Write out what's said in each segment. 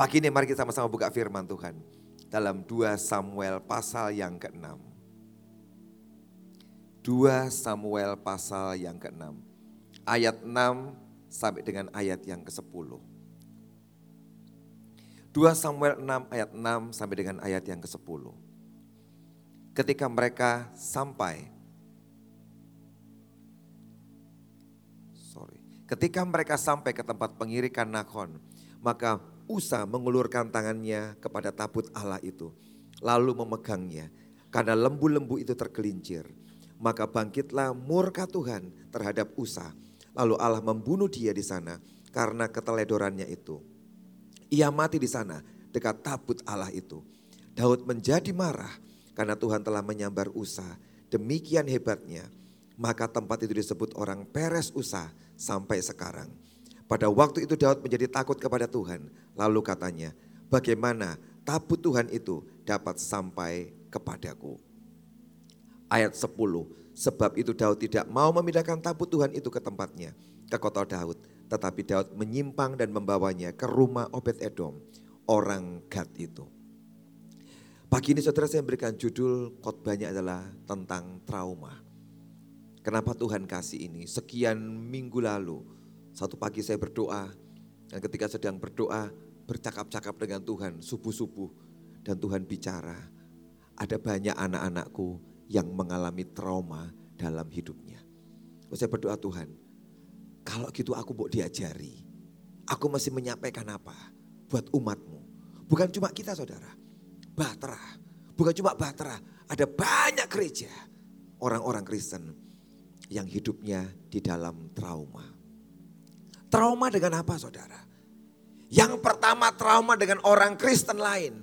Pagi ini mari kita sama-sama buka firman Tuhan. Dalam 2 Samuel pasal yang ke-6. 2 Samuel pasal yang ke-6. Ayat 6 sampai dengan ayat yang ke-10. 2 Samuel 6 ayat 6 sampai dengan ayat yang ke-10. Ketika mereka sampai sorry, ketika mereka sampai ke tempat pengirikan Nakon, maka Usa mengulurkan tangannya kepada tabut Allah itu, lalu memegangnya. Karena lembu-lembu itu tergelincir, maka bangkitlah murka Tuhan terhadap Usa. Lalu Allah membunuh dia di sana karena keteledorannya itu. Ia mati di sana dekat tabut Allah itu. Daud menjadi marah karena Tuhan telah menyambar Usa. Demikian hebatnya, maka tempat itu disebut orang Peres Usa sampai sekarang. Pada waktu itu Daud menjadi takut kepada Tuhan. Lalu katanya, bagaimana tabut Tuhan itu dapat sampai kepadaku. Ayat 10, sebab itu Daud tidak mau memindahkan tabut Tuhan itu ke tempatnya, ke kota Daud. Tetapi Daud menyimpang dan membawanya ke rumah Obed Edom, orang Gad itu. Pagi ini saudara saya memberikan judul khotbahnya adalah tentang trauma. Kenapa Tuhan kasih ini? Sekian minggu lalu satu pagi saya berdoa, dan ketika sedang berdoa, bercakap-cakap dengan Tuhan subuh-subuh. Dan Tuhan bicara, ada banyak anak-anakku yang mengalami trauma dalam hidupnya. Saya berdoa Tuhan, kalau gitu aku mau diajari. Aku masih menyampaikan apa buat umatmu. Bukan cuma kita saudara, Bahtera. Bukan cuma Bahtera, ada banyak gereja, orang-orang Kristen yang hidupnya di dalam trauma. Trauma dengan apa saudara? Yang pertama trauma dengan orang Kristen lain.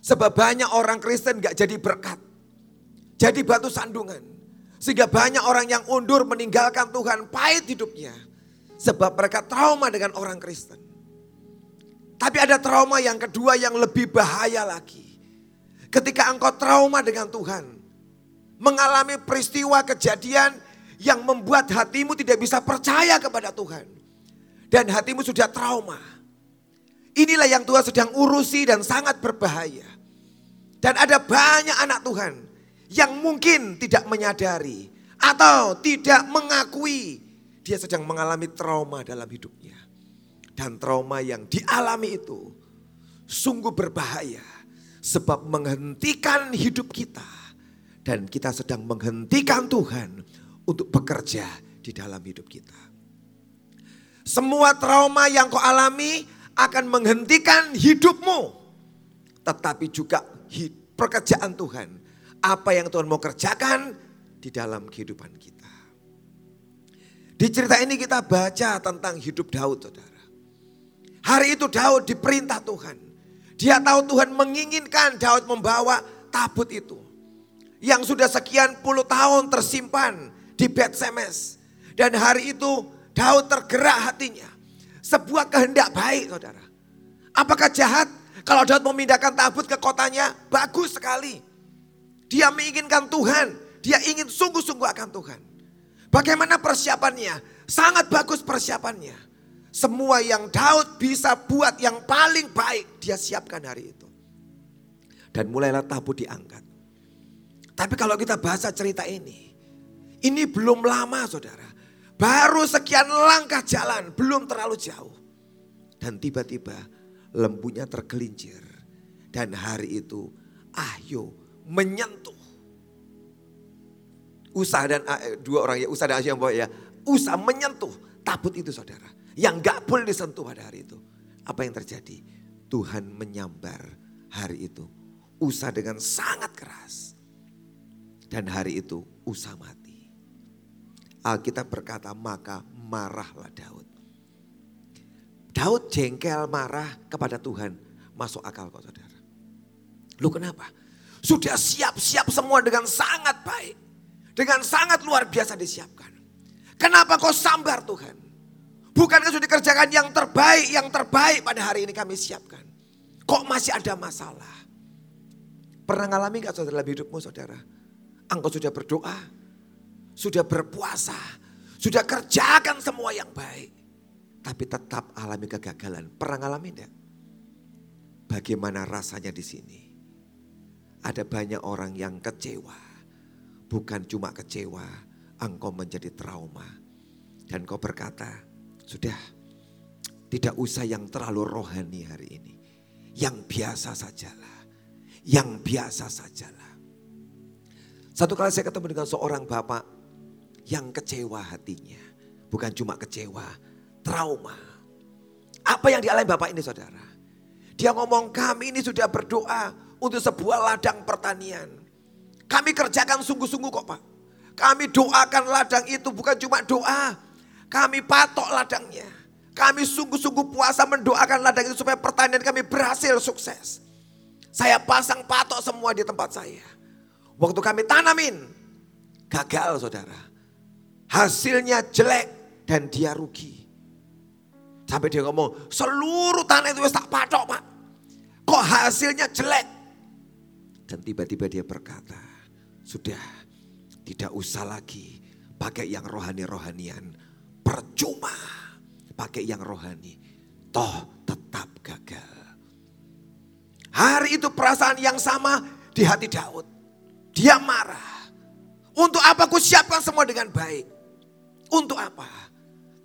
Sebab banyak orang Kristen gak jadi berkat. Jadi batu sandungan. Sehingga banyak orang yang undur meninggalkan Tuhan pahit hidupnya. Sebab mereka trauma dengan orang Kristen. Tapi ada trauma yang kedua yang lebih bahaya lagi. Ketika engkau trauma dengan Tuhan. Mengalami peristiwa kejadian yang membuat hatimu tidak bisa percaya kepada Tuhan dan hatimu sudah trauma. Inilah yang Tuhan sedang urusi dan sangat berbahaya. Dan ada banyak anak Tuhan yang mungkin tidak menyadari atau tidak mengakui dia sedang mengalami trauma dalam hidupnya. Dan trauma yang dialami itu sungguh berbahaya sebab menghentikan hidup kita dan kita sedang menghentikan Tuhan untuk bekerja di dalam hidup kita. Semua trauma yang kau alami akan menghentikan hidupmu. Tetapi juga pekerjaan Tuhan. Apa yang Tuhan mau kerjakan di dalam kehidupan kita. Di cerita ini kita baca tentang hidup Daud saudara. Hari itu Daud diperintah Tuhan. Dia tahu Tuhan menginginkan Daud membawa tabut itu. Yang sudah sekian puluh tahun tersimpan di Bet Semes. Dan hari itu Daud tergerak hatinya. Sebuah kehendak baik saudara. Apakah jahat kalau Daud memindahkan tabut ke kotanya? Bagus sekali. Dia menginginkan Tuhan. Dia ingin sungguh-sungguh akan Tuhan. Bagaimana persiapannya? Sangat bagus persiapannya. Semua yang Daud bisa buat yang paling baik dia siapkan hari itu. Dan mulailah tabut diangkat. Tapi kalau kita bahasa cerita ini. Ini belum lama saudara. Baru sekian langkah jalan, belum terlalu jauh. Dan tiba-tiba lembunya tergelincir. Dan hari itu Ahyo menyentuh. Usah dan eh, dua orang ya, Usah dan Ahyo yang bawa ya. Usah menyentuh tabut itu saudara. Yang gak boleh disentuh pada hari itu. Apa yang terjadi? Tuhan menyambar hari itu. Usah dengan sangat keras. Dan hari itu Usah mati. Alkitab berkata maka marahlah Daud. Daud jengkel marah kepada Tuhan. Masuk akal kok saudara. Lu kenapa? Sudah siap-siap semua dengan sangat baik. Dengan sangat luar biasa disiapkan. Kenapa kau sambar Tuhan? Bukankah sudah dikerjakan yang terbaik, yang terbaik pada hari ini kami siapkan. Kok masih ada masalah? Pernah ngalami gak saudara dalam hidupmu saudara? Engkau sudah berdoa, sudah berpuasa, sudah kerjakan semua yang baik. Tapi tetap alami kegagalan. Pernah alami enggak? bagaimana rasanya di sini. Ada banyak orang yang kecewa. Bukan cuma kecewa, engkau menjadi trauma. Dan kau berkata, sudah tidak usah yang terlalu rohani hari ini. Yang biasa sajalah. Yang biasa sajalah. Satu kali saya ketemu dengan seorang bapak yang kecewa hatinya. Bukan cuma kecewa, trauma. Apa yang dialami bapak ini saudara? Dia ngomong kami ini sudah berdoa untuk sebuah ladang pertanian. Kami kerjakan sungguh-sungguh kok pak. Kami doakan ladang itu bukan cuma doa. Kami patok ladangnya. Kami sungguh-sungguh puasa mendoakan ladang itu supaya pertanian kami berhasil sukses. Saya pasang patok semua di tempat saya. Waktu kami tanamin, gagal saudara. Hasilnya jelek dan dia rugi. Sampai dia ngomong, seluruh tanah itu tak patok pak. Kok hasilnya jelek? Dan tiba-tiba dia berkata, sudah tidak usah lagi pakai yang rohani-rohanian. Percuma pakai yang rohani. Toh tetap gagal. Hari itu perasaan yang sama di hati Daud. Dia marah. Untuk apa ku siapkan semua dengan baik? Untuk apa?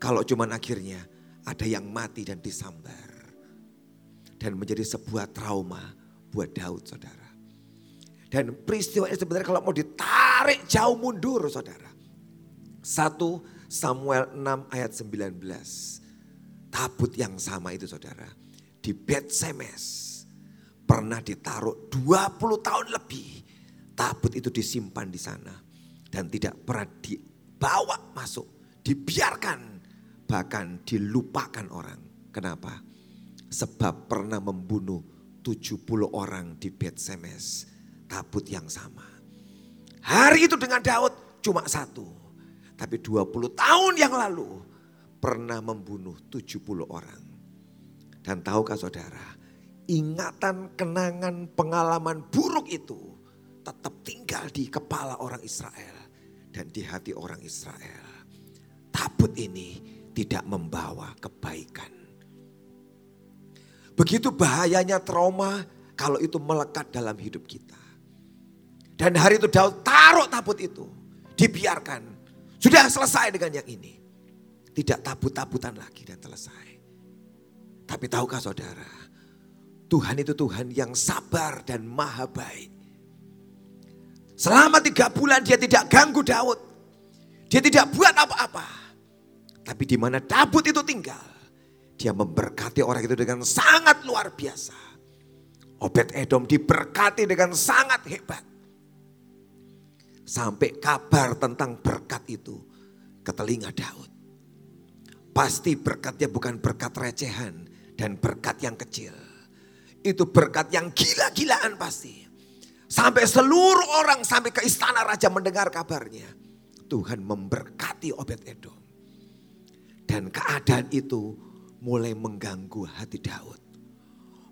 Kalau cuman akhirnya ada yang mati dan disambar. Dan menjadi sebuah trauma buat Daud saudara. Dan peristiwa ini sebenarnya kalau mau ditarik jauh mundur saudara. 1 Samuel 6 ayat 19. Tabut yang sama itu saudara. Di Bet Semes. Pernah ditaruh 20 tahun lebih. Tabut itu disimpan di sana. Dan tidak pernah dibawa masuk. Dibiarkan. Bahkan dilupakan orang. Kenapa? Sebab pernah membunuh 70 orang di Bet Semes tabut yang sama. Hari itu dengan Daud cuma satu. Tapi 20 tahun yang lalu pernah membunuh 70 orang. Dan tahukah saudara, ingatan, kenangan, pengalaman buruk itu tetap tinggal di kepala orang Israel dan di hati orang Israel. Tabut ini tidak membawa kebaikan. Begitu bahayanya trauma kalau itu melekat dalam hidup kita. Dan hari itu Daud taruh tabut itu. Dibiarkan. Sudah selesai dengan yang ini. Tidak tabut-tabutan lagi dan selesai. Tapi tahukah saudara. Tuhan itu Tuhan yang sabar dan maha baik. Selama tiga bulan dia tidak ganggu Daud. Dia tidak buat apa-apa. Tapi di mana tabut itu tinggal. Dia memberkati orang itu dengan sangat luar biasa. Obed Edom diberkati dengan sangat hebat. Sampai kabar tentang berkat itu ke telinga Daud. Pasti berkatnya bukan berkat recehan dan berkat yang kecil. Itu berkat yang gila-gilaan pasti. Sampai seluruh orang sampai ke istana raja mendengar kabarnya. Tuhan memberkati Obed Edom. Dan keadaan itu mulai mengganggu hati Daud.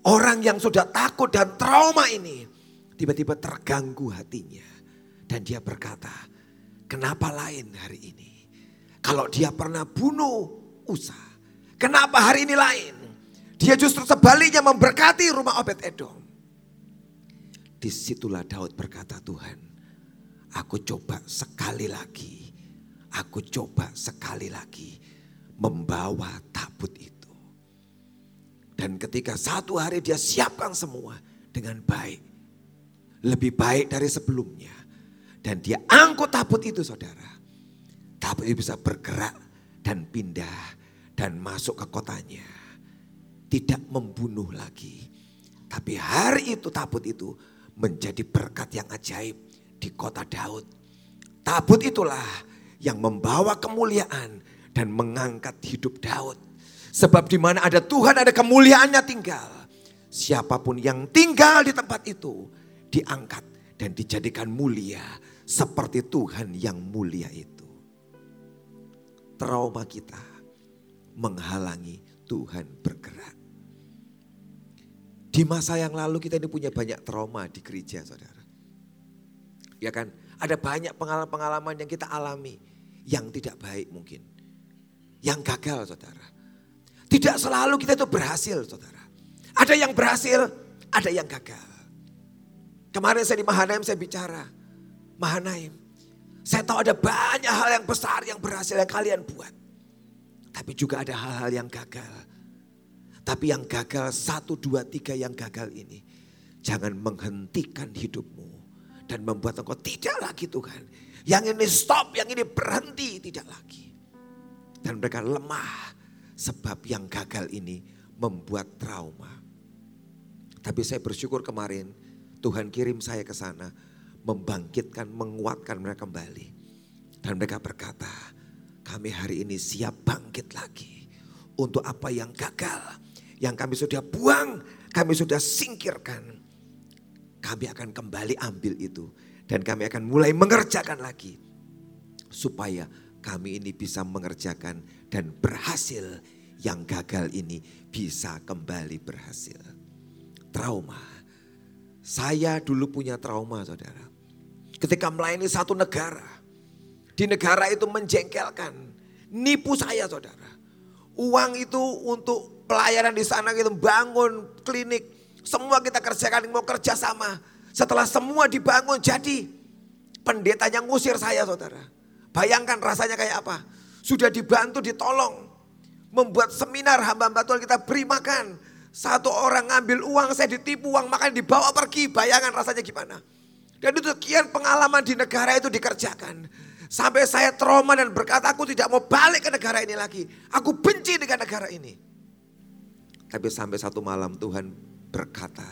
Orang yang sudah takut dan trauma ini tiba-tiba terganggu hatinya. Dan dia berkata, kenapa lain hari ini? Kalau dia pernah bunuh Usa, kenapa hari ini lain? Dia justru sebaliknya memberkati rumah Obed Edom. Di situlah Daud berkata, Tuhan, aku coba sekali lagi. Aku coba sekali lagi membawa tabut itu. Dan ketika satu hari dia siapkan semua dengan baik. Lebih baik dari sebelumnya. Dan dia angkut tabut itu saudara. Tabut itu bisa bergerak dan pindah dan masuk ke kotanya. Tidak membunuh lagi. Tapi hari itu tabut itu menjadi berkat yang ajaib di kota Daud. Tabut itulah yang membawa kemuliaan dan mengangkat hidup Daud. Sebab di mana ada Tuhan ada kemuliaannya tinggal. Siapa pun yang tinggal di tempat itu diangkat dan dijadikan mulia seperti Tuhan yang mulia itu. Trauma kita menghalangi Tuhan bergerak. Di masa yang lalu kita ini punya banyak trauma di gereja saudara. Ya kan, ada banyak pengalaman-pengalaman yang kita alami yang tidak baik mungkin. Yang gagal saudara. Tidak selalu kita itu berhasil saudara. Ada yang berhasil, ada yang gagal. Kemarin saya di Mahanaim saya bicara. Mahanaim. Saya tahu ada banyak hal yang besar yang berhasil yang kalian buat. Tapi juga ada hal-hal yang gagal. Tapi yang gagal satu, dua, tiga yang gagal ini. Jangan menghentikan hidupmu. Dan membuat engkau tidak lagi Tuhan. Yang ini stop, yang ini berhenti, tidak lagi. Dan mereka lemah. Sebab yang gagal ini membuat trauma. Tapi saya bersyukur kemarin Tuhan kirim saya ke sana membangkitkan, menguatkan mereka kembali. Dan mereka berkata, kami hari ini siap bangkit lagi untuk apa yang gagal, yang kami sudah buang, kami sudah singkirkan. Kami akan kembali ambil itu dan kami akan mulai mengerjakan lagi supaya kami ini bisa mengerjakan dan berhasil yang gagal ini bisa kembali berhasil. Trauma saya dulu punya trauma saudara. Ketika melayani satu negara. Di negara itu menjengkelkan. Nipu saya saudara. Uang itu untuk pelayanan di sana gitu. Bangun klinik. Semua kita kerjakan mau kerja sama. Setelah semua dibangun jadi pendetanya ngusir saya saudara. Bayangkan rasanya kayak apa. Sudah dibantu, ditolong. Membuat seminar hamba-hamba Tuhan kita beri makan satu orang ngambil uang, saya ditipu uang, makanya dibawa pergi. Bayangan rasanya gimana. Dan itu sekian pengalaman di negara itu dikerjakan. Sampai saya trauma dan berkata aku tidak mau balik ke negara ini lagi. Aku benci dengan negara ini. Tapi sampai satu malam Tuhan berkata,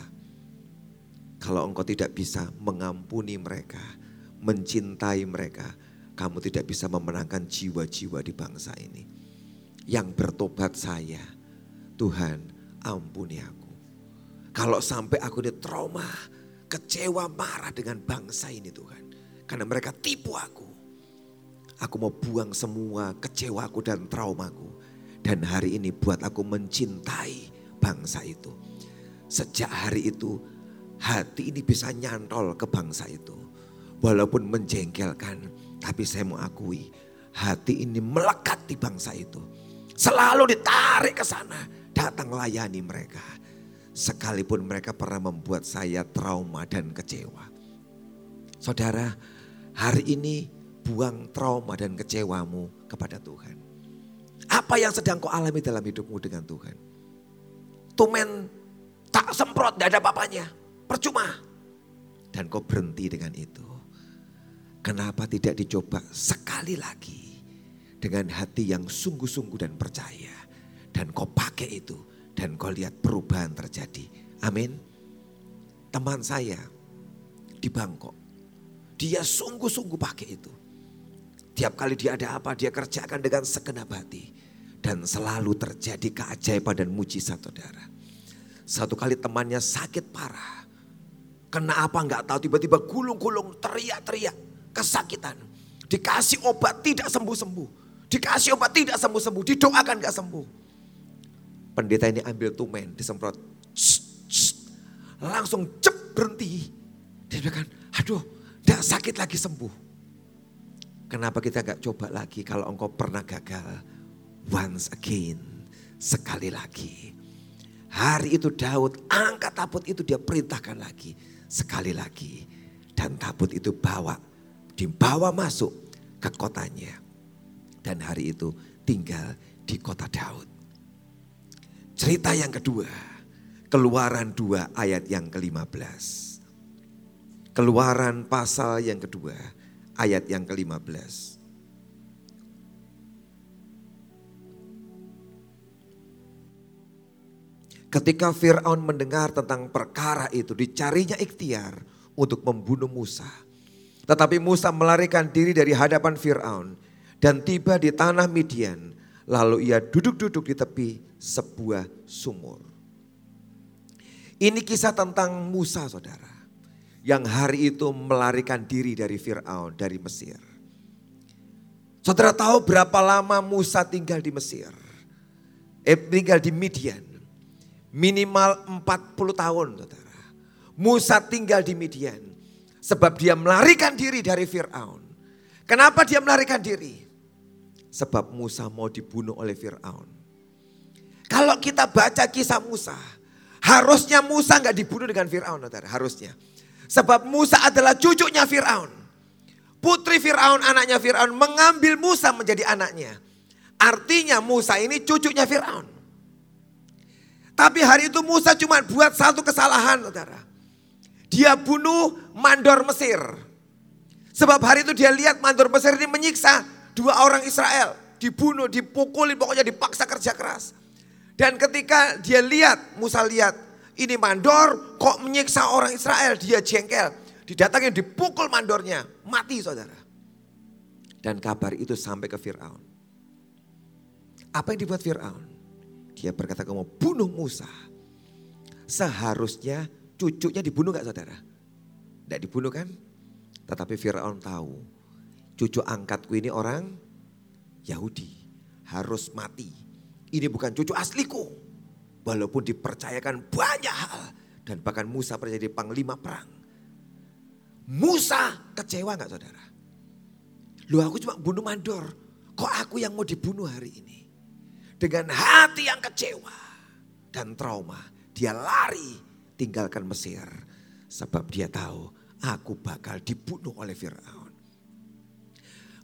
kalau engkau tidak bisa mengampuni mereka, mencintai mereka, kamu tidak bisa memenangkan jiwa-jiwa di bangsa ini. Yang bertobat saya, Tuhan ampuni aku. Kalau sampai aku di trauma, kecewa, marah dengan bangsa ini Tuhan. Karena mereka tipu aku. Aku mau buang semua kecewaku dan traumaku. Dan hari ini buat aku mencintai bangsa itu. Sejak hari itu hati ini bisa nyantol ke bangsa itu. Walaupun menjengkelkan, tapi saya mau akui hati ini melekat di bangsa itu. Selalu ditarik ke sana datang layani mereka. Sekalipun mereka pernah membuat saya trauma dan kecewa. Saudara, hari ini buang trauma dan kecewamu kepada Tuhan. Apa yang sedang kau alami dalam hidupmu dengan Tuhan? Tumen tak semprot, tidak ada papanya. Percuma. Dan kau berhenti dengan itu. Kenapa tidak dicoba sekali lagi dengan hati yang sungguh-sungguh dan percaya? Dan kau pakai itu. Dan kau lihat perubahan terjadi. Amin. Teman saya di Bangkok. Dia sungguh-sungguh pakai itu. Tiap kali dia ada apa dia kerjakan dengan segenap hati. Dan selalu terjadi keajaiban dan mujizat saudara. Satu kali temannya sakit parah. Kena apa nggak tahu tiba-tiba gulung-gulung teriak-teriak kesakitan. Dikasih obat tidak sembuh-sembuh. Dikasih obat tidak sembuh-sembuh. Didoakan nggak sembuh. Pendeta ini ambil tumen, disemprot. Langsung cep berhenti. Dia bilang, aduh tidak sakit lagi sembuh. Kenapa kita gak coba lagi kalau engkau pernah gagal. Once again, sekali lagi. Hari itu Daud angkat tabut itu dia perintahkan lagi. Sekali lagi. Dan tabut itu bawa, dibawa masuk ke kotanya. Dan hari itu tinggal di kota Daud. Cerita yang kedua, keluaran 2 ayat yang ke-15. Keluaran pasal yang kedua, ayat yang ke-15. Ketika Fir'aun mendengar tentang perkara itu, dicarinya ikhtiar untuk membunuh Musa. Tetapi Musa melarikan diri dari hadapan Fir'aun dan tiba di tanah Midian. Lalu ia duduk-duduk di tepi sebuah sumur. Ini kisah tentang Musa saudara. Yang hari itu melarikan diri dari Fir'aun, dari Mesir. Saudara tahu berapa lama Musa tinggal di Mesir? Eh, tinggal di Midian. Minimal 40 tahun saudara. Musa tinggal di Midian. Sebab dia melarikan diri dari Fir'aun. Kenapa dia melarikan diri? Sebab Musa mau dibunuh oleh Fir'aun. Kalau kita baca kisah Musa, Harusnya Musa nggak dibunuh dengan Fir'aun. Harusnya. Sebab Musa adalah cucunya Fir'aun. Putri Fir'aun, anaknya Fir'aun mengambil Musa menjadi anaknya. Artinya Musa ini cucunya Fir'aun. Tapi hari itu Musa cuma buat satu kesalahan saudara. Dia bunuh mandor Mesir. Sebab hari itu dia lihat mandor Mesir ini menyiksa dua orang Israel. Dibunuh, dipukuli, pokoknya dipaksa kerja keras. Dan ketika dia lihat, Musa lihat, ini mandor kok menyiksa orang Israel, dia jengkel. Didatangin, dipukul mandornya, mati saudara. Dan kabar itu sampai ke Fir'aun. Apa yang dibuat Fir'aun? Dia berkata, kamu bunuh Musa. Seharusnya cucunya dibunuh gak saudara? Tidak dibunuh kan? Tetapi Fir'aun tahu, cucu angkatku ini orang Yahudi. Harus mati ini bukan cucu asliku. Walaupun dipercayakan banyak hal. Dan bahkan Musa pernah jadi panglima perang. Musa kecewa gak saudara? Lu aku cuma bunuh mandor. Kok aku yang mau dibunuh hari ini? Dengan hati yang kecewa dan trauma. Dia lari tinggalkan Mesir. Sebab dia tahu aku bakal dibunuh oleh Fir'aun.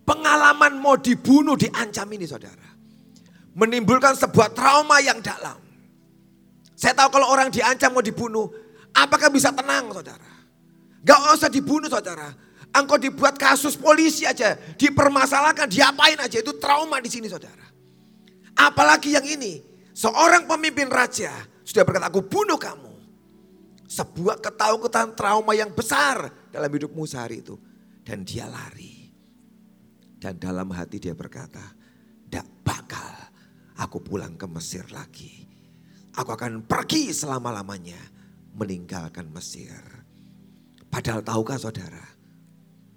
Pengalaman mau dibunuh diancam ini saudara menimbulkan sebuah trauma yang dalam. Saya tahu kalau orang diancam mau dibunuh, apakah bisa tenang saudara? Gak usah dibunuh saudara. Engkau dibuat kasus polisi aja, dipermasalahkan, diapain aja, itu trauma di sini saudara. Apalagi yang ini, seorang pemimpin raja sudah berkata, aku bunuh kamu. Sebuah ketakutan trauma yang besar dalam hidupmu sehari itu. Dan dia lari. Dan dalam hati dia berkata, tidak bakal aku pulang ke Mesir lagi. Aku akan pergi selama-lamanya meninggalkan Mesir. Padahal tahukah saudara,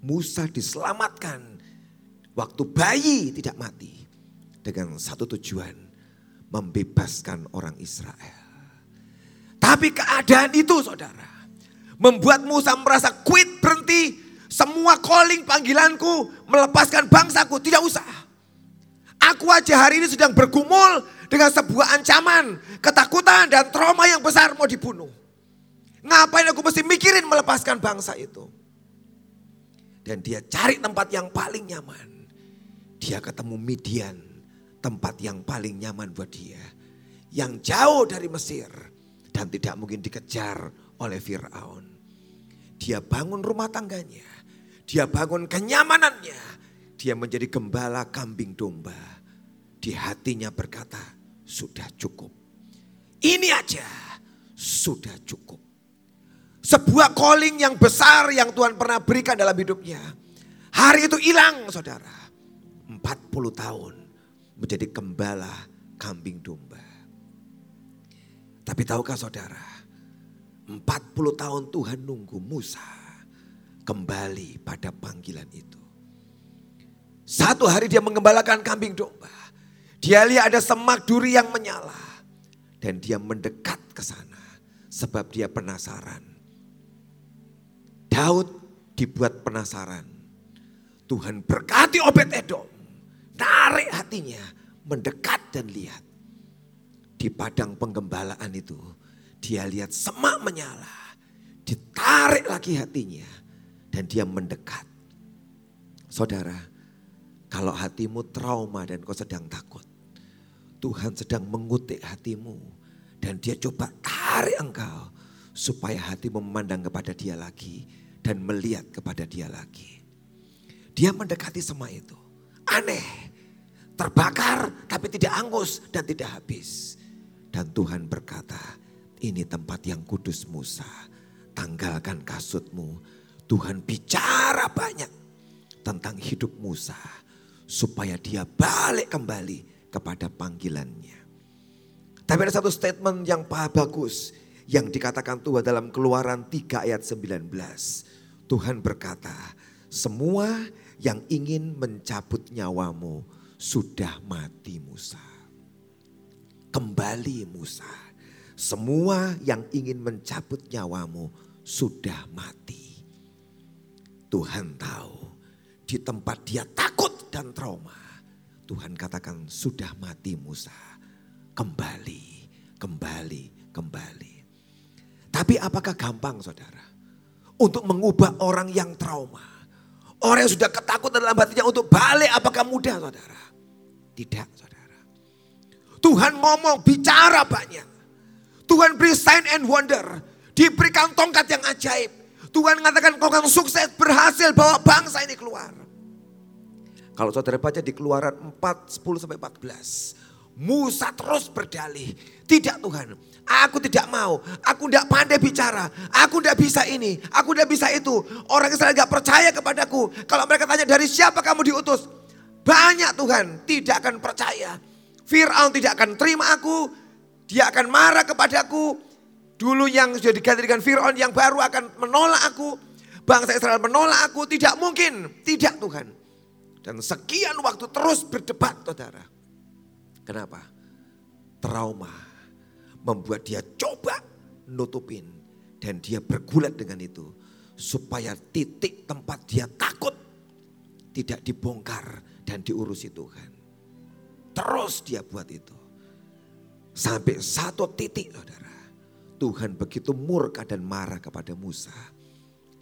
Musa diselamatkan waktu bayi tidak mati dengan satu tujuan, membebaskan orang Israel. Tapi keadaan itu saudara, membuat Musa merasa quit berhenti semua calling panggilanku melepaskan bangsaku tidak usah. Aku aja hari ini sedang bergumul dengan sebuah ancaman, ketakutan dan trauma yang besar mau dibunuh. Ngapain aku mesti mikirin melepaskan bangsa itu? Dan dia cari tempat yang paling nyaman. Dia ketemu Midian, tempat yang paling nyaman buat dia. Yang jauh dari Mesir dan tidak mungkin dikejar oleh Fir'aun. Dia bangun rumah tangganya, dia bangun kenyamanannya, dia menjadi gembala kambing domba. Di hatinya berkata, sudah cukup. Ini aja sudah cukup. Sebuah calling yang besar yang Tuhan pernah berikan dalam hidupnya. Hari itu hilang saudara. 40 tahun menjadi gembala kambing domba. Tapi tahukah saudara, 40 tahun Tuhan nunggu Musa kembali pada panggilan itu. Satu hari dia mengembalakan kambing domba. Dia lihat ada semak duri yang menyala. Dan dia mendekat ke sana. Sebab dia penasaran. Daud dibuat penasaran. Tuhan berkati Obed Edom. Narik hatinya. Mendekat dan lihat. Di padang penggembalaan itu. Dia lihat semak menyala. Ditarik lagi hatinya. Dan dia mendekat. Saudara, kalau hatimu trauma dan kau sedang takut. Tuhan sedang mengutik hatimu. Dan dia coba tarik engkau. Supaya hatimu memandang kepada dia lagi. Dan melihat kepada dia lagi. Dia mendekati semua itu. Aneh. Terbakar tapi tidak angus dan tidak habis. Dan Tuhan berkata, ini tempat yang kudus Musa. Tanggalkan kasutmu. Tuhan bicara banyak tentang hidup Musa supaya dia balik kembali kepada panggilannya. Tapi ada satu statement yang bagus yang dikatakan Tuhan dalam keluaran 3 ayat 19. Tuhan berkata, semua yang ingin mencabut nyawamu sudah mati Musa. Kembali Musa. Semua yang ingin mencabut nyawamu sudah mati. Tuhan tahu di tempat dia takut dan trauma. Tuhan katakan sudah mati Musa. Kembali, kembali, kembali. Tapi apakah gampang saudara? Untuk mengubah orang yang trauma. Orang yang sudah ketakutan dalam hatinya untuk balik apakah mudah saudara? Tidak saudara. Tuhan ngomong bicara banyak. Tuhan beri sign and wonder. Diberikan tongkat yang ajaib. Tuhan mengatakan kau akan sukses berhasil bawa bangsa ini keluar. Kalau saudara baca di keluaran 4, 10 sampai 14. Musa terus berdalih. Tidak Tuhan, aku tidak mau. Aku tidak pandai bicara. Aku tidak bisa ini. Aku tidak bisa itu. Orang Israel tidak percaya kepadaku. Kalau mereka tanya dari siapa kamu diutus. Banyak Tuhan tidak akan percaya. Fir'aun tidak akan terima aku. Dia akan marah kepadaku. Dulu yang sudah diganti dengan Fir'aun yang baru akan menolak aku. Bangsa Israel menolak aku. Tidak mungkin. Tidak Tuhan. Dan sekian waktu terus berdebat saudara. Kenapa? Trauma membuat dia coba nutupin dan dia bergulat dengan itu supaya titik tempat dia takut tidak dibongkar dan diurusi Tuhan. Terus dia buat itu. Sampai satu titik saudara. Tuhan begitu murka dan marah kepada Musa.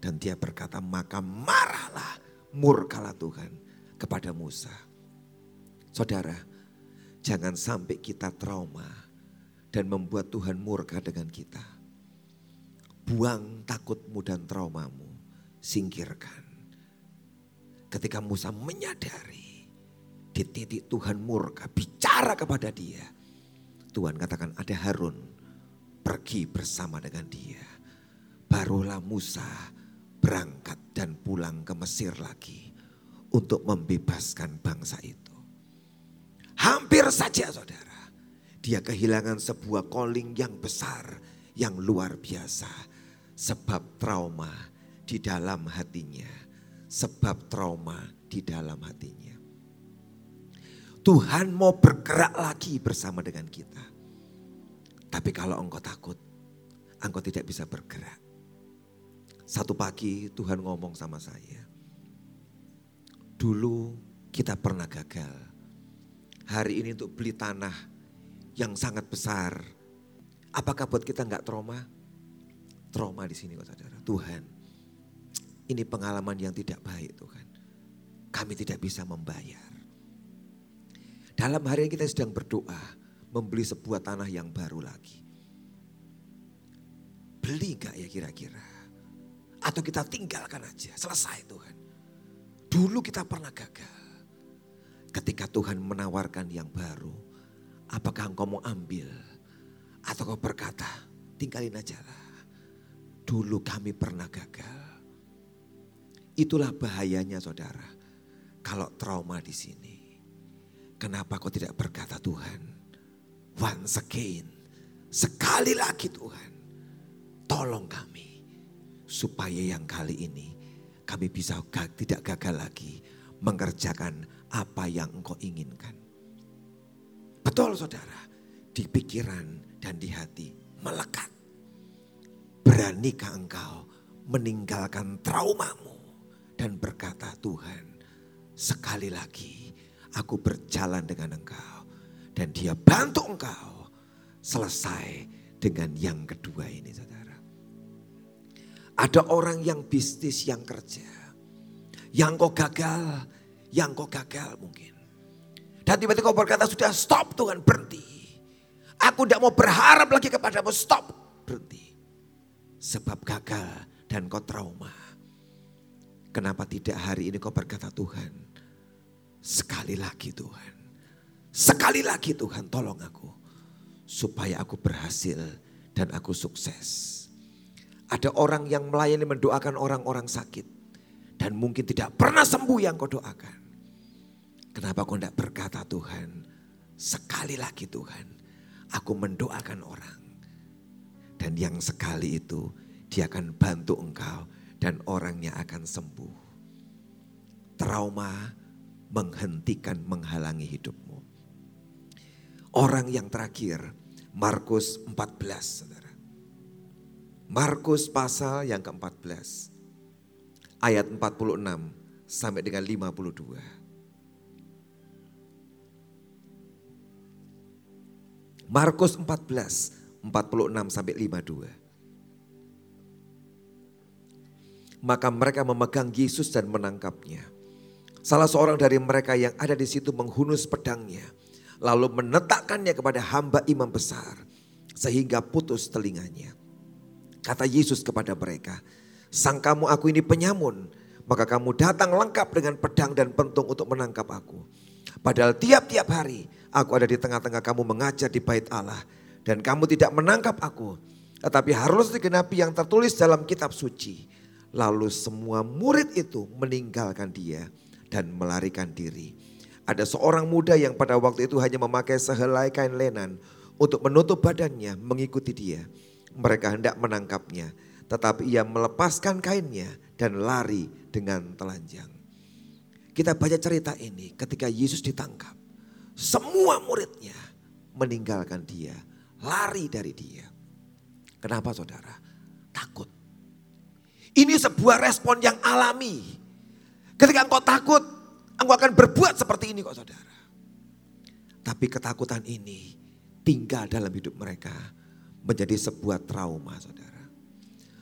Dan dia berkata maka marahlah murkalah Tuhan kepada Musa. Saudara Jangan sampai kita trauma dan membuat Tuhan murka dengan kita. Buang takutmu dan traumamu, singkirkan. Ketika Musa menyadari titik Tuhan murka, bicara kepada dia. Tuhan katakan ada Harun, pergi bersama dengan dia. Barulah Musa berangkat dan pulang ke Mesir lagi untuk membebaskan bangsa itu. Hampir saja saudara. Dia kehilangan sebuah calling yang besar, yang luar biasa. Sebab trauma di dalam hatinya. Sebab trauma di dalam hatinya. Tuhan mau bergerak lagi bersama dengan kita. Tapi kalau engkau takut, engkau tidak bisa bergerak. Satu pagi Tuhan ngomong sama saya. Dulu kita pernah gagal hari ini untuk beli tanah yang sangat besar. Apakah buat kita nggak trauma? Trauma di sini saudara. Tuhan, ini pengalaman yang tidak baik Tuhan. Kami tidak bisa membayar. Dalam hari ini kita sedang berdoa membeli sebuah tanah yang baru lagi. Beli gak ya kira-kira? Atau kita tinggalkan aja, selesai Tuhan. Dulu kita pernah gagal. Ketika Tuhan menawarkan yang baru, apakah engkau mau ambil? Atau kau berkata, tinggalin aja lah. Dulu kami pernah gagal. Itulah bahayanya saudara. Kalau trauma di sini. Kenapa kau tidak berkata Tuhan? Once again. Sekali lagi Tuhan. Tolong kami. Supaya yang kali ini kami bisa tidak gagal lagi mengerjakan apa yang engkau inginkan. Betul saudara, di pikiran dan di hati melekat. Beranikah engkau meninggalkan traumamu dan berkata Tuhan sekali lagi aku berjalan dengan engkau. Dan dia bantu engkau selesai dengan yang kedua ini saudara. Ada orang yang bisnis yang kerja. Yang kau gagal yang kau gagal mungkin. Dan tiba-tiba kau berkata sudah stop Tuhan berhenti. Aku tidak mau berharap lagi kepadamu stop berhenti. Sebab gagal dan kau trauma. Kenapa tidak hari ini kau berkata Tuhan. Sekali lagi Tuhan. Sekali lagi Tuhan tolong aku. Supaya aku berhasil dan aku sukses. Ada orang yang melayani mendoakan orang-orang sakit. Dan mungkin tidak pernah sembuh yang kau doakan. Kenapa kau tidak berkata Tuhan, sekali lagi Tuhan, aku mendoakan orang. Dan yang sekali itu dia akan bantu engkau dan orangnya akan sembuh. Trauma menghentikan, menghalangi hidupmu. Orang yang terakhir, Markus 14, saudara. Markus pasal yang ke-14, ayat 46 sampai dengan 52. Markus 14, 46 sampai 52. Maka mereka memegang Yesus dan menangkapnya. Salah seorang dari mereka yang ada di situ menghunus pedangnya. Lalu menetakkannya kepada hamba imam besar. Sehingga putus telinganya. Kata Yesus kepada mereka, Sang kamu aku ini penyamun, maka kamu datang lengkap dengan pedang dan pentung untuk menangkap aku. Padahal tiap-tiap hari aku ada di tengah-tengah kamu mengajar di bait Allah. Dan kamu tidak menangkap aku. Tetapi harus digenapi yang tertulis dalam kitab suci. Lalu semua murid itu meninggalkan dia dan melarikan diri. Ada seorang muda yang pada waktu itu hanya memakai sehelai kain lenan untuk menutup badannya mengikuti dia. Mereka hendak menangkapnya, tetapi ia melepaskan kainnya dan lari dengan telanjang. Kita baca cerita ini ketika Yesus ditangkap. Semua muridnya meninggalkan dia, lari dari dia. Kenapa saudara? Takut. Ini sebuah respon yang alami. Ketika engkau takut, engkau akan berbuat seperti ini kok saudara. Tapi ketakutan ini tinggal dalam hidup mereka menjadi sebuah trauma saudara.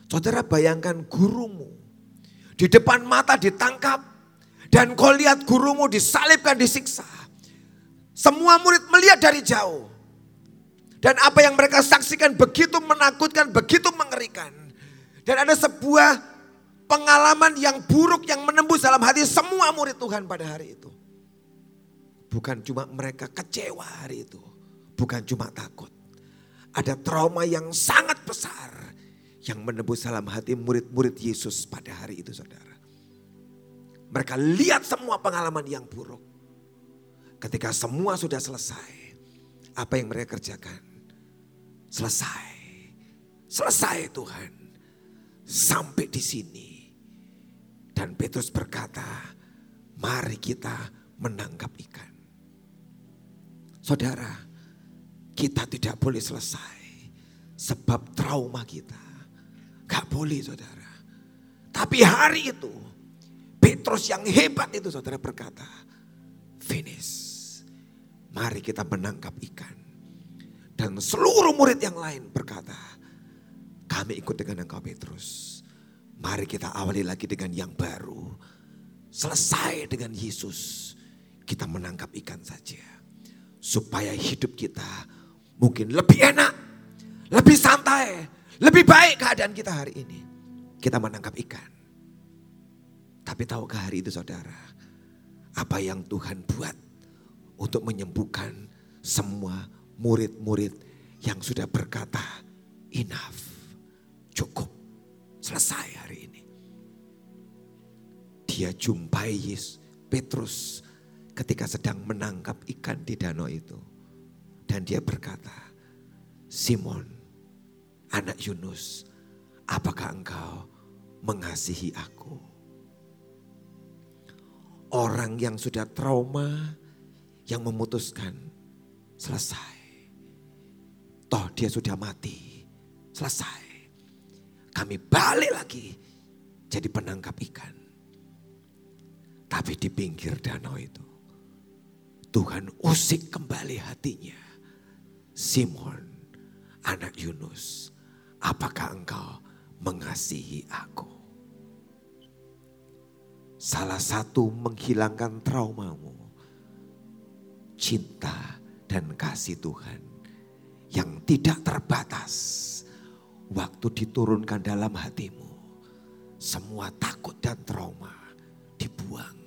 Saudara bayangkan gurumu di depan mata ditangkap dan kau lihat gurumu disalibkan disiksa. Semua murid melihat dari jauh. Dan apa yang mereka saksikan begitu menakutkan, begitu mengerikan. Dan ada sebuah pengalaman yang buruk yang menembus dalam hati semua murid Tuhan pada hari itu. Bukan cuma mereka kecewa hari itu. Bukan cuma takut. Ada trauma yang sangat besar yang menembus dalam hati murid-murid Yesus pada hari itu saudara. Mereka lihat semua pengalaman yang buruk. Ketika semua sudah selesai, apa yang mereka kerjakan? Selesai. Selesai Tuhan. Sampai di sini. Dan Petrus berkata, mari kita menangkap ikan. Saudara, kita tidak boleh selesai. Sebab trauma kita. Gak boleh saudara. Tapi hari itu, Petrus yang hebat itu saudara berkata, finish. Mari kita menangkap ikan. Dan seluruh murid yang lain berkata, kami ikut dengan engkau Petrus. Mari kita awali lagi dengan yang baru. Selesai dengan Yesus. Kita menangkap ikan saja. Supaya hidup kita mungkin lebih enak. Lebih santai. Lebih baik keadaan kita hari ini. Kita menangkap ikan. Tapi tahukah hari itu saudara. Apa yang Tuhan buat untuk menyembuhkan semua murid-murid yang sudah berkata enough, cukup, selesai hari ini. Dia jumpai Yesus, Petrus ketika sedang menangkap ikan di danau itu. Dan dia berkata, Simon, anak Yunus, apakah engkau mengasihi aku? Orang yang sudah trauma, yang memutuskan selesai. Toh dia sudah mati, selesai. Kami balik lagi jadi penangkap ikan. Tapi di pinggir danau itu, Tuhan usik kembali hatinya. Simon, anak Yunus, apakah engkau mengasihi aku? Salah satu menghilangkan traumamu cinta dan kasih Tuhan yang tidak terbatas. Waktu diturunkan dalam hatimu, semua takut dan trauma dibuang.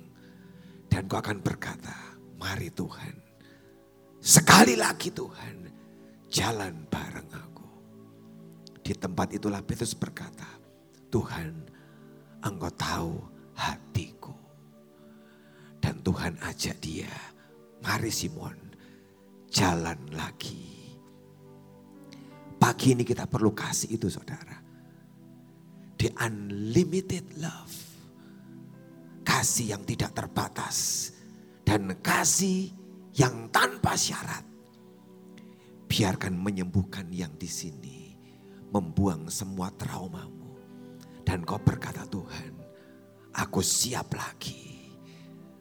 Dan kau akan berkata, mari Tuhan, sekali lagi Tuhan, jalan bareng aku. Di tempat itulah Petrus berkata, Tuhan, engkau tahu hatiku. Dan Tuhan ajak dia Mari Simon, jalan lagi. Pagi ini kita perlu kasih itu saudara. The unlimited love. Kasih yang tidak terbatas. Dan kasih yang tanpa syarat. Biarkan menyembuhkan yang di sini. Membuang semua traumamu. Dan kau berkata Tuhan, aku siap lagi.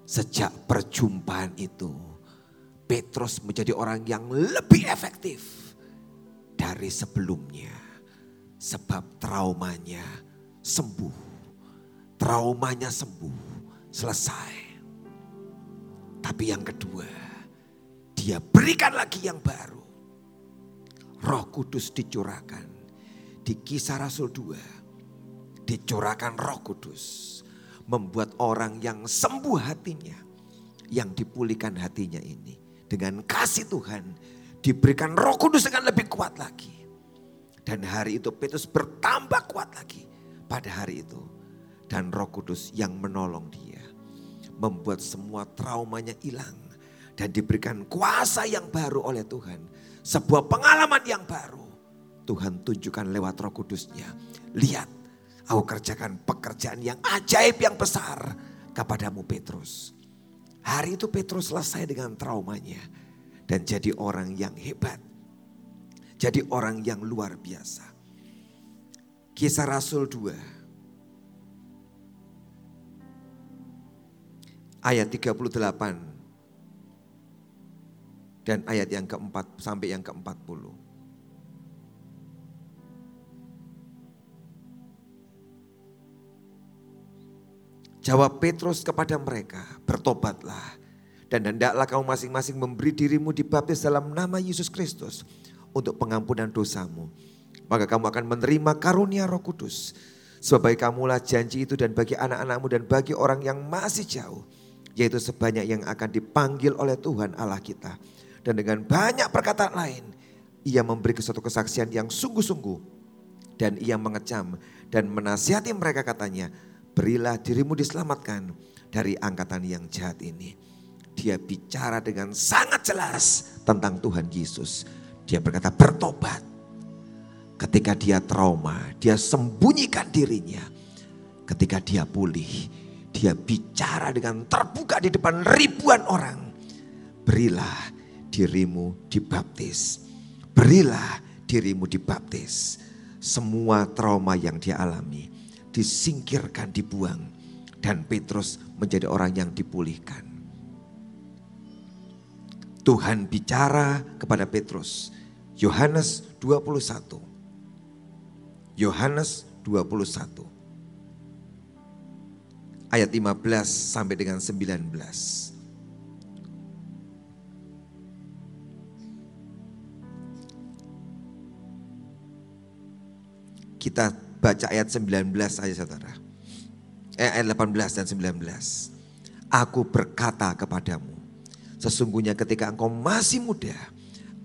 Sejak perjumpaan itu, Petrus menjadi orang yang lebih efektif dari sebelumnya. Sebab traumanya sembuh traumanya sembuh, selesai. Tapi yang kedua, dia berikan lagi yang baru. Roh Kudus dicurahkan. Di kisah Rasul 2, dicurahkan roh Kudus. Membuat orang yang sembuh hatinya, yang dipulihkan hatinya ini. Dengan kasih Tuhan, diberikan roh kudus dengan lebih kuat lagi. Dan hari itu Petrus bertambah kuat lagi pada hari itu. Dan roh kudus yang menolong dia. Membuat semua traumanya hilang. Dan diberikan kuasa yang baru oleh Tuhan. Sebuah pengalaman yang baru. Tuhan tunjukkan lewat roh kudusnya. Lihat, aku kerjakan pekerjaan yang ajaib yang besar kepadamu Petrus. Hari itu Petrus selesai dengan traumanya. Dan jadi orang yang hebat jadi orang yang luar biasa. Kisah Rasul 2 ayat 38 dan ayat yang keempat sampai yang keempat puluh. Jawab Petrus kepada mereka, bertobatlah dan hendaklah kamu masing-masing memberi dirimu dibaptis dalam nama Yesus Kristus untuk pengampunan dosamu. Maka kamu akan menerima karunia roh kudus. Sebab kamulah janji itu dan bagi anak-anakmu dan bagi orang yang masih jauh. Yaitu sebanyak yang akan dipanggil oleh Tuhan Allah kita. Dan dengan banyak perkataan lain. Ia memberi suatu kesaksian yang sungguh-sungguh. Dan ia mengecam dan menasihati mereka katanya. Berilah dirimu diselamatkan dari angkatan yang jahat ini. Dia bicara dengan sangat jelas tentang Tuhan Yesus dia berkata bertobat. Ketika dia trauma, dia sembunyikan dirinya. Ketika dia pulih, dia bicara dengan terbuka di depan ribuan orang. Berilah dirimu dibaptis. Berilah dirimu dibaptis. Semua trauma yang dia alami disingkirkan, dibuang. Dan Petrus menjadi orang yang dipulihkan. Tuhan bicara kepada Petrus Yohanes 21. Yohanes 21. Ayat 15 sampai dengan 19. Kita baca ayat 19 saja saudara. Eh, ayat 18 dan 19. Aku berkata kepadamu, sesungguhnya ketika engkau masih muda,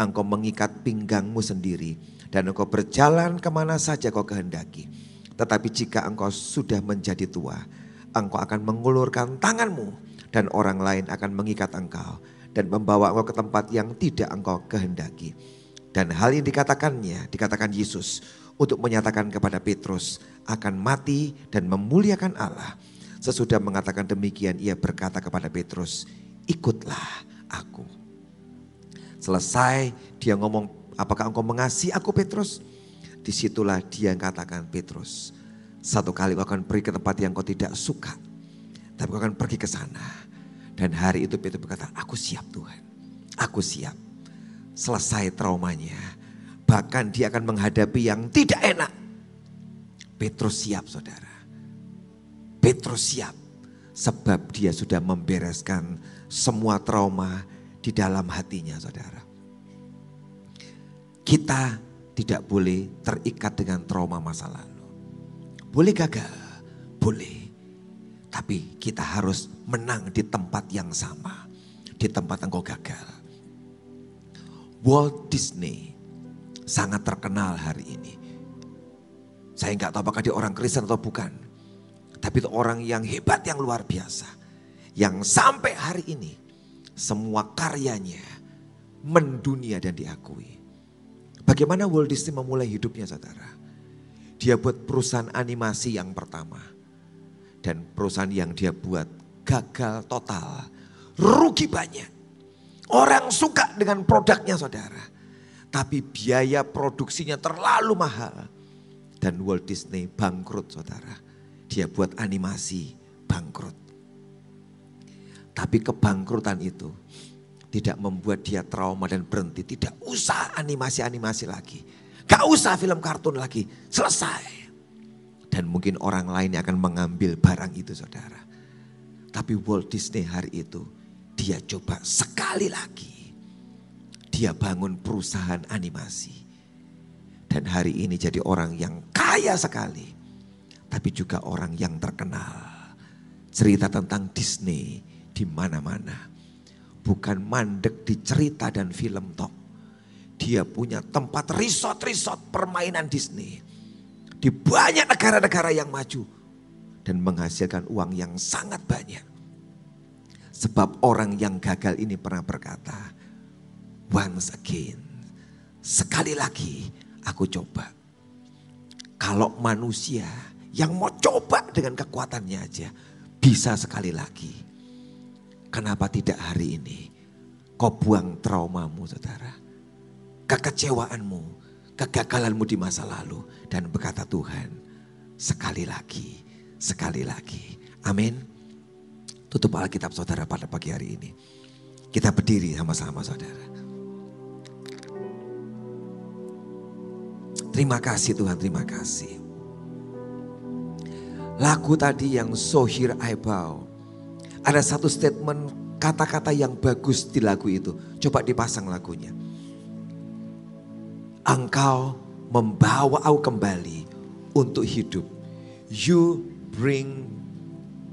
engkau mengikat pinggangmu sendiri dan engkau berjalan ke mana saja kau kehendaki. Tetapi jika engkau sudah menjadi tua, engkau akan mengulurkan tanganmu dan orang lain akan mengikat engkau dan membawa engkau ke tempat yang tidak engkau kehendaki. Dan hal yang dikatakannya, dikatakan Yesus untuk menyatakan kepada Petrus akan mati dan memuliakan Allah. Sesudah mengatakan demikian ia berkata kepada Petrus, ikutlah aku. Selesai dia ngomong, apakah engkau mengasihi aku Petrus? Di situlah dia yang katakan Petrus, satu kali kau akan pergi ke tempat yang kau tidak suka. Tapi kau akan pergi ke sana. Dan hari itu Petrus berkata, aku siap Tuhan. Aku siap. Selesai traumanya. Bahkan dia akan menghadapi yang tidak enak. Petrus siap saudara. Petrus siap. Sebab dia sudah membereskan semua trauma di dalam hatinya saudara. Kita tidak boleh terikat dengan trauma masa lalu. Boleh gagal, boleh. Tapi kita harus menang di tempat yang sama. Di tempat engkau gagal. Walt Disney sangat terkenal hari ini. Saya nggak tahu apakah dia orang Kristen atau bukan. Tapi itu orang yang hebat, yang luar biasa. Yang sampai hari ini semua karyanya mendunia dan diakui. Bagaimana Walt Disney memulai hidupnya saudara? Dia buat perusahaan animasi yang pertama. Dan perusahaan yang dia buat gagal total. Rugi banyak. Orang suka dengan produknya saudara. Tapi biaya produksinya terlalu mahal. Dan Walt Disney bangkrut saudara. Dia buat animasi. Tapi kebangkrutan itu tidak membuat dia trauma dan berhenti. Tidak usah animasi-animasi lagi. Gak usah film kartun lagi. Selesai. Dan mungkin orang lain yang akan mengambil barang itu saudara. Tapi Walt Disney hari itu dia coba sekali lagi. Dia bangun perusahaan animasi. Dan hari ini jadi orang yang kaya sekali. Tapi juga orang yang terkenal. Cerita tentang Disney di mana-mana. Bukan mandek di cerita dan film tok. Dia punya tempat resort-resort permainan Disney. Di banyak negara-negara yang maju. Dan menghasilkan uang yang sangat banyak. Sebab orang yang gagal ini pernah berkata, once again, sekali lagi aku coba. Kalau manusia yang mau coba dengan kekuatannya aja, bisa sekali lagi. Kenapa tidak hari ini kau buang traumamu saudara. Kekecewaanmu, kegagalanmu di masa lalu. Dan berkata Tuhan, sekali lagi, sekali lagi. Amin. Tutup Alkitab saudara pada pagi hari ini. Kita berdiri sama-sama saudara. Terima kasih Tuhan, terima kasih. Lagu tadi yang Sohir Aibau ada satu statement kata-kata yang bagus di lagu itu. Coba dipasang lagunya. Engkau membawa aku kembali untuk hidup. You bring,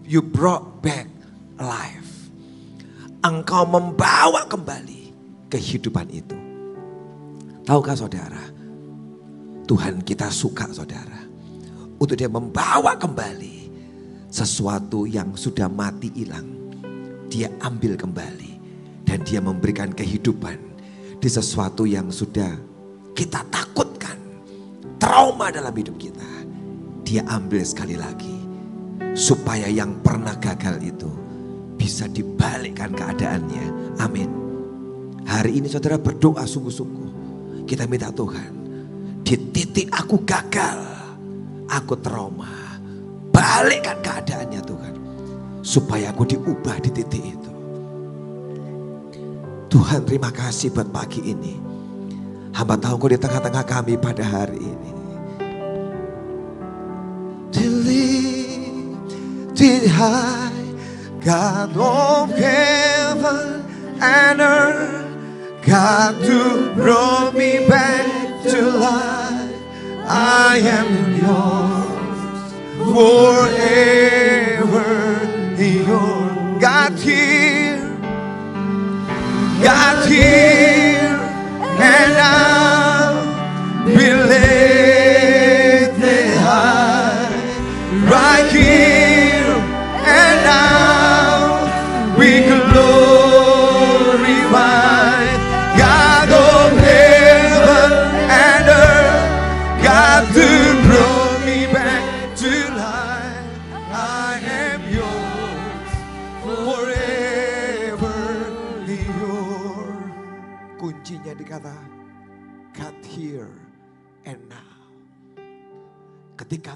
you brought back life. Engkau membawa kembali kehidupan itu. Tahukah saudara? Tuhan kita suka saudara. Untuk dia membawa kembali sesuatu yang sudah mati hilang. Dia ambil kembali dan dia memberikan kehidupan di sesuatu yang sudah kita takutkan. Trauma dalam hidup kita. Dia ambil sekali lagi supaya yang pernah gagal itu bisa dibalikkan keadaannya. Amin. Hari ini saudara berdoa sungguh-sungguh. Kita minta Tuhan. Di titik aku gagal. Aku trauma balikkan keadaannya Tuhan. Supaya aku diubah di titik itu. Tuhan terima kasih buat pagi ini. Hamba tahu kau di tengah-tengah kami pada hari ini. Did high God of heaven and earth God to brought me back to life I am yours forever your God here, God here, and I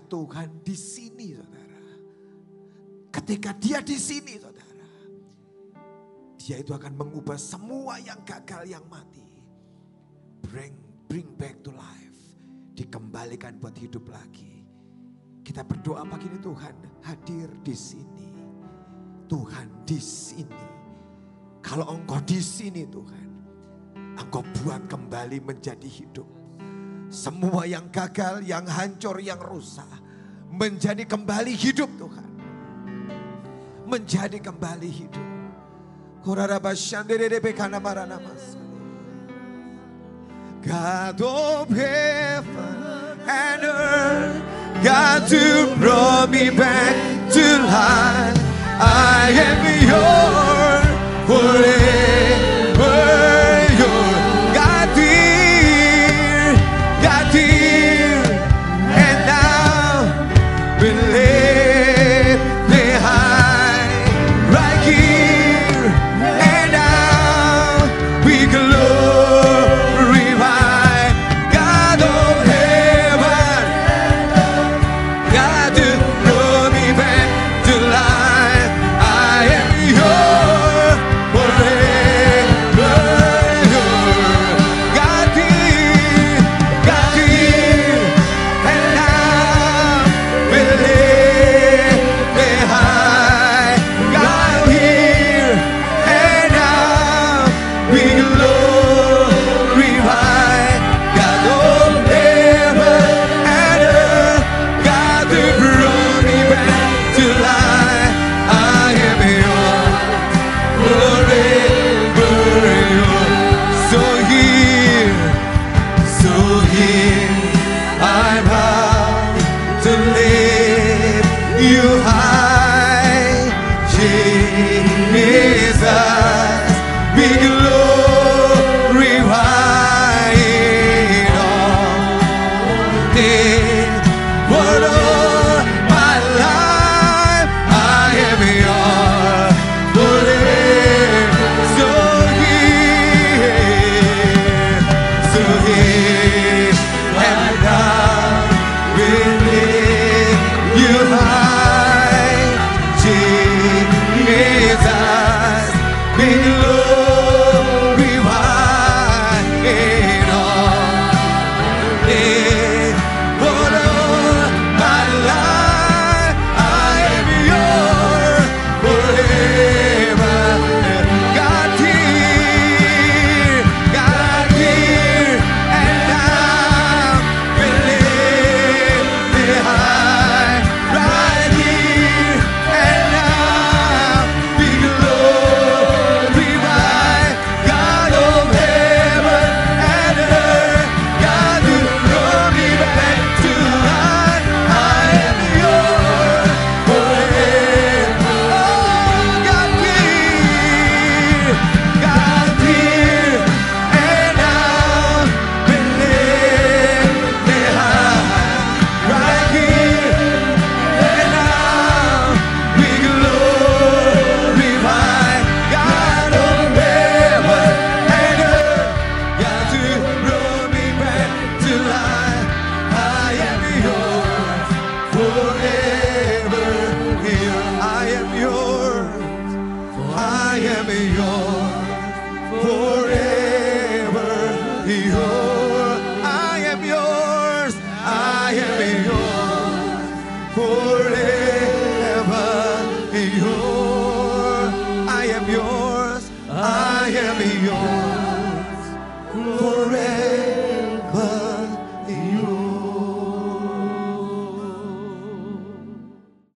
Tuhan di sini saudara. Ketika dia di sini saudara. Dia itu akan mengubah semua yang gagal yang mati. Bring, bring back to life. Dikembalikan buat hidup lagi. Kita berdoa pagi ini Tuhan hadir di sini. Tuhan di sini. Kalau engkau di sini Tuhan. Engkau buat kembali menjadi hidup. Semua yang gagal, yang hancur, yang rusak. Menjadi kembali hidup Tuhan. Menjadi kembali hidup. God of heaven and earth, God to brought me back to life. I am yours forever.